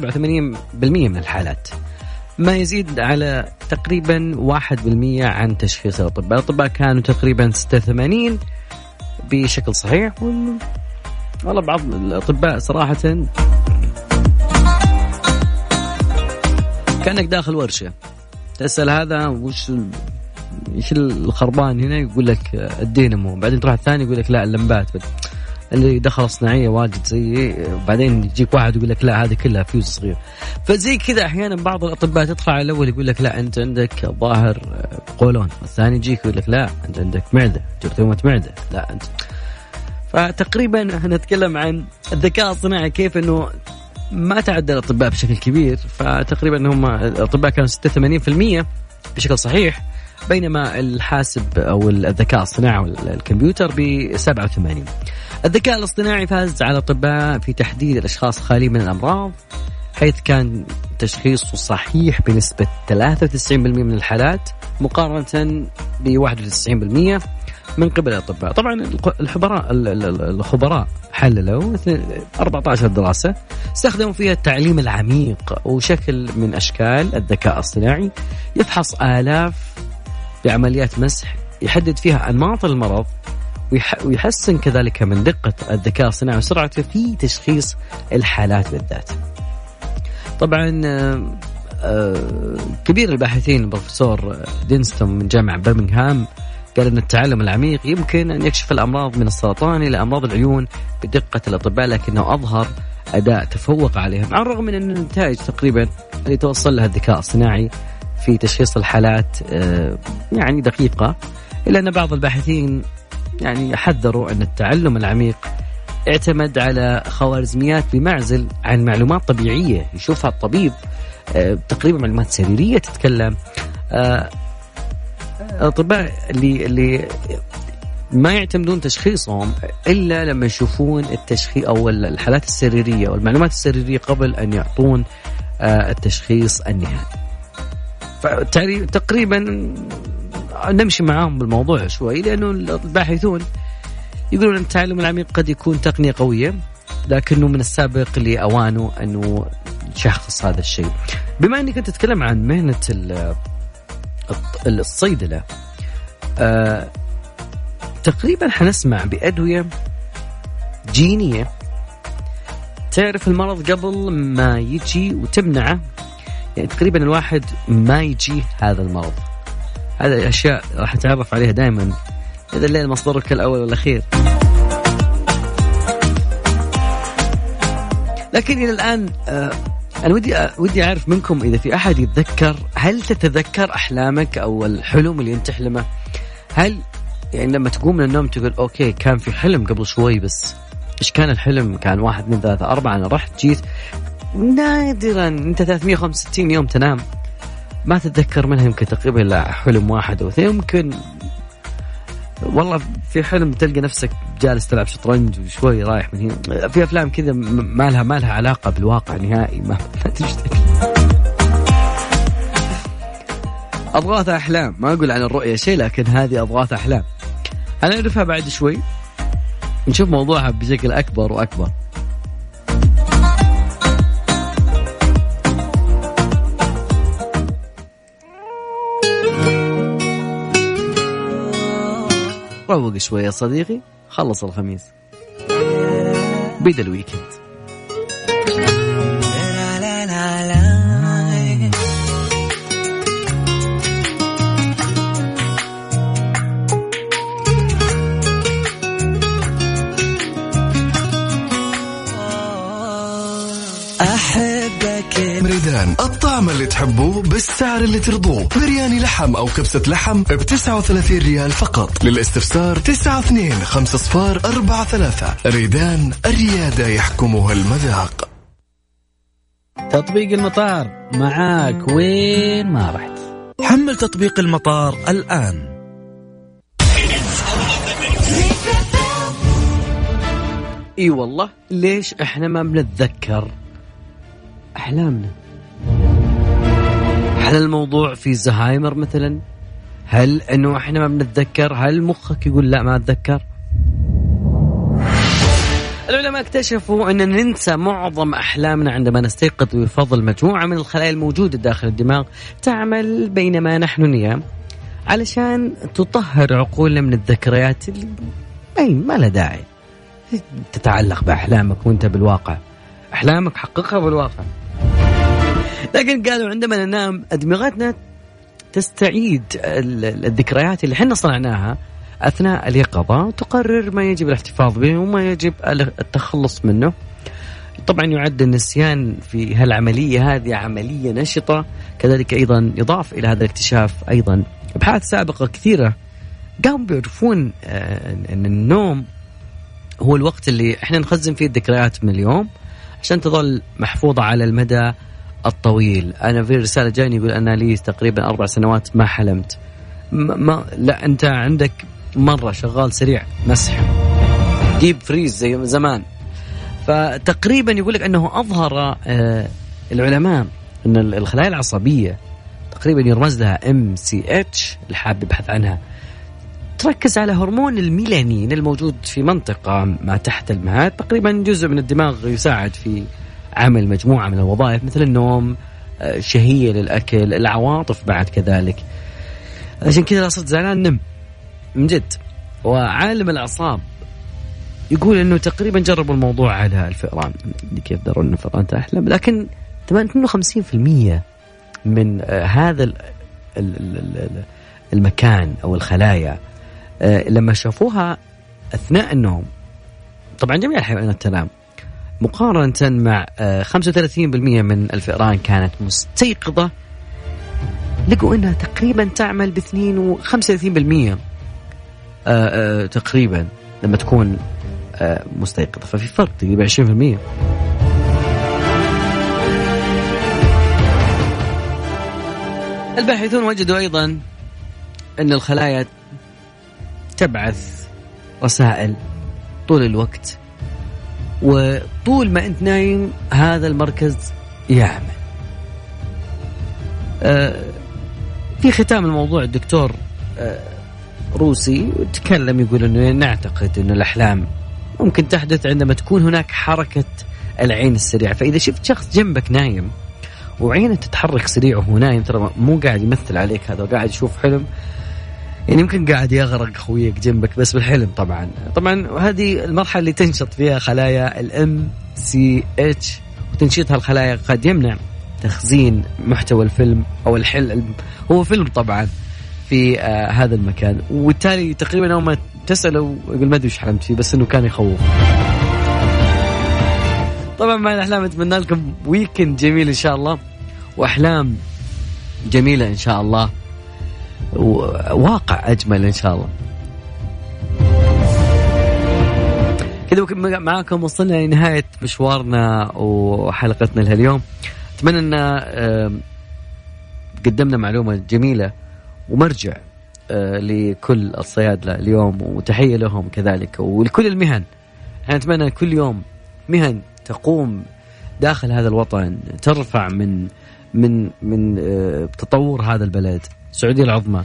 من الحالات. ما يزيد على تقريبا 1% عن تشخيص الأطباء. الأطباء كانوا تقريبا 86 بشكل صحيح. والله بعض الأطباء صراحة كأنك داخل ورشة. تسأل هذا وش إيش الخربان هنا؟ يقول لك الدينامو. بعدين تروح الثاني يقول لك لا اللمبات. اللي دخل صناعية واجد زي وبعدين يجيك واحد يقول لك لا هذه كلها فيوز صغير فزي كذا أحيانا بعض الأطباء على الأول يقول لك لا أنت عندك ظاهر قولون. الثاني يجيك يقول لك لا أنت عندك معدة. جرثومه معدة. لا أنت. فتقريبا نتكلم عن الذكاء الصناعي كيف إنه ما تعدى الأطباء بشكل كبير. فتقريبا هم الأطباء كانوا 86% بشكل صحيح بينما الحاسب أو الذكاء الصناعي والكمبيوتر ب 87 الذكاء الاصطناعي فاز على الاطباء في تحديد الأشخاص خالي من الأمراض حيث كان تشخيصه صحيح بنسبة 93% من الحالات مقارنة ب 91% من قبل الأطباء. طبعا الخبراء الخبراء حللوا 14 دراسة استخدموا فيها التعليم العميق وشكل من أشكال الذكاء الصناعي يفحص آلاف بعمليات مسح يحدد فيها أنماط المرض ويحسن كذلك من دقة الذكاء الصناعي وسرعته في تشخيص الحالات بالذات. طبعا آه، آه، كبير الباحثين البروفيسور دينستون من جامعة برمنغهام قال أن التعلم العميق يمكن أن يكشف الأمراض من السرطان إلى أمراض العيون بدقة الأطباء لكنه أظهر أداء تفوق عليهم على الرغم من أن النتائج تقريبا اللي توصل لها الذكاء الصناعي في تشخيص الحالات آه، يعني دقيقة إلا أن بعض الباحثين يعني حذروا أن التعلم العميق اعتمد على خوارزميات بمعزل عن معلومات طبيعية يشوفها الطبيب آه، تقريبا معلومات سريرية تتكلم آه، الأطباء اللي اللي ما يعتمدون تشخيصهم إلا لما يشوفون التشخيص أو الحالات السريرية والمعلومات السريرية قبل أن يعطون التشخيص النهائي. فتقريبا نمشي معاهم بالموضوع شوي لأنه الباحثون يقولون أن التعلم العميق قد يكون تقنية قوية لكنه من السابق لأوانه أنه يشخص هذا الشيء. بما اني كنت اتكلم عن مهنة الصيدلة آه تقريبا حنسمع بأدوية جينية تعرف المرض قبل ما يجي وتمنعه يعني تقريبا الواحد ما يجي هذا المرض هذه أشياء راح نتعرف عليها دائما هذا الليل مصدرك الأول والأخير. لكن إلى الآن آه أنا ودي آه ودي أعرف منكم إذا في أحد يتذكر هل تتذكر أحلامك أو الحلم اللي أنت تحلمه؟ هل يعني لما تقوم من النوم تقول أوكي كان في حلم قبل شوي بس إيش كان الحلم؟ كان واحد اثنين ثلاثة أربعة أنا رحت جيت. نادرا أنت 365 يوم تنام. ما تتذكر منها يمكن تقريبا إلا حلم واحد أو اثنين. يمكن والله في حلم تلقى نفسك جالس تلعب شطرنج وشوي رايح من هنا. في أفلام كذا ما لها ما لها علاقة بالواقع نهائي ما, تشتكي أضغاث أحلام. ما أقول عن الرؤية شيء لكن هذه أضغاث أحلام. هنعرفها بعد شوي؟ نشوف موضوعها بشكل أكبر وأكبر. روق شوي يا صديقي خلص الخميس. بدا الويكند. مريدان الطعم اللي تحبوه بالسعر اللي ترضوه. برياني لحم أو كبسة لحم ب 39 ريال فقط. للاستفسار 92 5 صفار 4 3 ريدان الريادة يحكمها المذاق. تطبيق المطار. معاك وين ما رحت. حمل تطبيق المطار الآن. إي والله ليش إحنا ما بنتذكر أحلامنا؟ هل الموضوع في زهايمر مثلا؟ هل إنه إحنا ما بنتذكر؟ هل مخك يقول لا ما أتذكر؟ العلماء اكتشفوا إن ننسى معظم أحلامنا عندما نستيقظ بفضل مجموعة من الخلايا الموجودة داخل الدماغ تعمل بينما نحن نيام علشان تطهر عقولنا من الذكريات اللي ما لها داعي. تتعلق بأحلامك وأنت بالواقع. أحلامك حققها بالواقع. لكن قالوا عندما ننام أدمغتنا تستعيد الذكريات اللي إحنا صنعناها أثناء اليقظة تقرر ما يجب الاحتفاظ به وما يجب التخلص منه. طبعا يعد النسيان في هالعملية هذه عملية نشطة كذلك أيضا يضاف إلى هذا الاكتشاف أيضا أبحاث سابقة كثيرة. قاموا بيعرفون إن النوم هو الوقت اللي إحنا نخزن فيه الذكريات من اليوم عشان تظل محفوظة على المدى الطويل. أنا في رسالة جاني يقول أنا لي تقريبا أربع سنوات ما حلمت. ما لا أنت عندك مرة شغال سريع مسح. ديب فريز زي زمان. فتقريبا يقول لك أنه أظهر آه العلماء أن الخلايا العصبية تقريبا يرمز لها MCH اللي حاب يبحث عنها. تركز على هرمون الميلانين الموجود في منطقة ما تحت المهاد تقريبا جزء من الدماغ يساعد في عمل مجموعة من الوظائف مثل النوم شهية للأكل العواطف بعد كذلك. عشان كذا صرت زعلان نم. من جد. وعالم الأعصاب يقول إنه تقريبا جربوا الموضوع على الفئران كيف دروا إن الفئران تحلم لكن 58% من هذا المكان أو الخلايا لما شافوها أثناء النوم. طبعا جميع الحيوانات تنام. مقارنة مع 35% من الفئران كانت مستيقظة. لقوا إنها تقريبا تعمل ب 32 و35% تقريبا لما تكون مستيقظة. ففي فرق تقريبا 20% الباحثون وجدوا أيضا إن الخلايا تبعث رسائل طول الوقت. وطول ما انت نايم هذا المركز يعمل. آه في ختام الموضوع الدكتور آه روسي تكلم يقول إنه نعتقد إن الأحلام ممكن تحدث عندما تكون هناك حركة العين السريعة. فإذا شفت شخص جنبك نايم وعينه تتحرك سريع وهو نايم ترى مو قاعد يمثل عليك هذا وقاعد يشوف حلم يعني يمكن قاعد يغرق خويك جنبك بس بالحلم طبعا. طبعا هذه المرحلة اللي تنشط فيها خلايا ال MCH وتنشيط هالخلايا قد يمنع تخزين محتوى الفيلم أو الحل هو فيلم طبعا في آه هذا المكان. وبالتالي تقريبا اول ما تساله يقول ما أدري إيش حلمت فيه بس إنه كان يخوف. طبعا مع الأحلام أتمنى لكم ويكند جميل إن شاء الله وأحلام جميلة إن شاء الله. وواقع أجمل إن شاء الله. كذا معاكم وصلنا لنهاية مشوارنا وحلقتنا لهاليوم. أتمنى أن قدمنا معلومة جميلة ومرجع آه، لكل الصيادلة اليوم وتحية لهم كذلك ولكل المهن. إحنا نتمنى كل يوم مهن تقوم داخل هذا الوطن ترفع من من من آه، تطور هذا البلد. السعودية العظمى.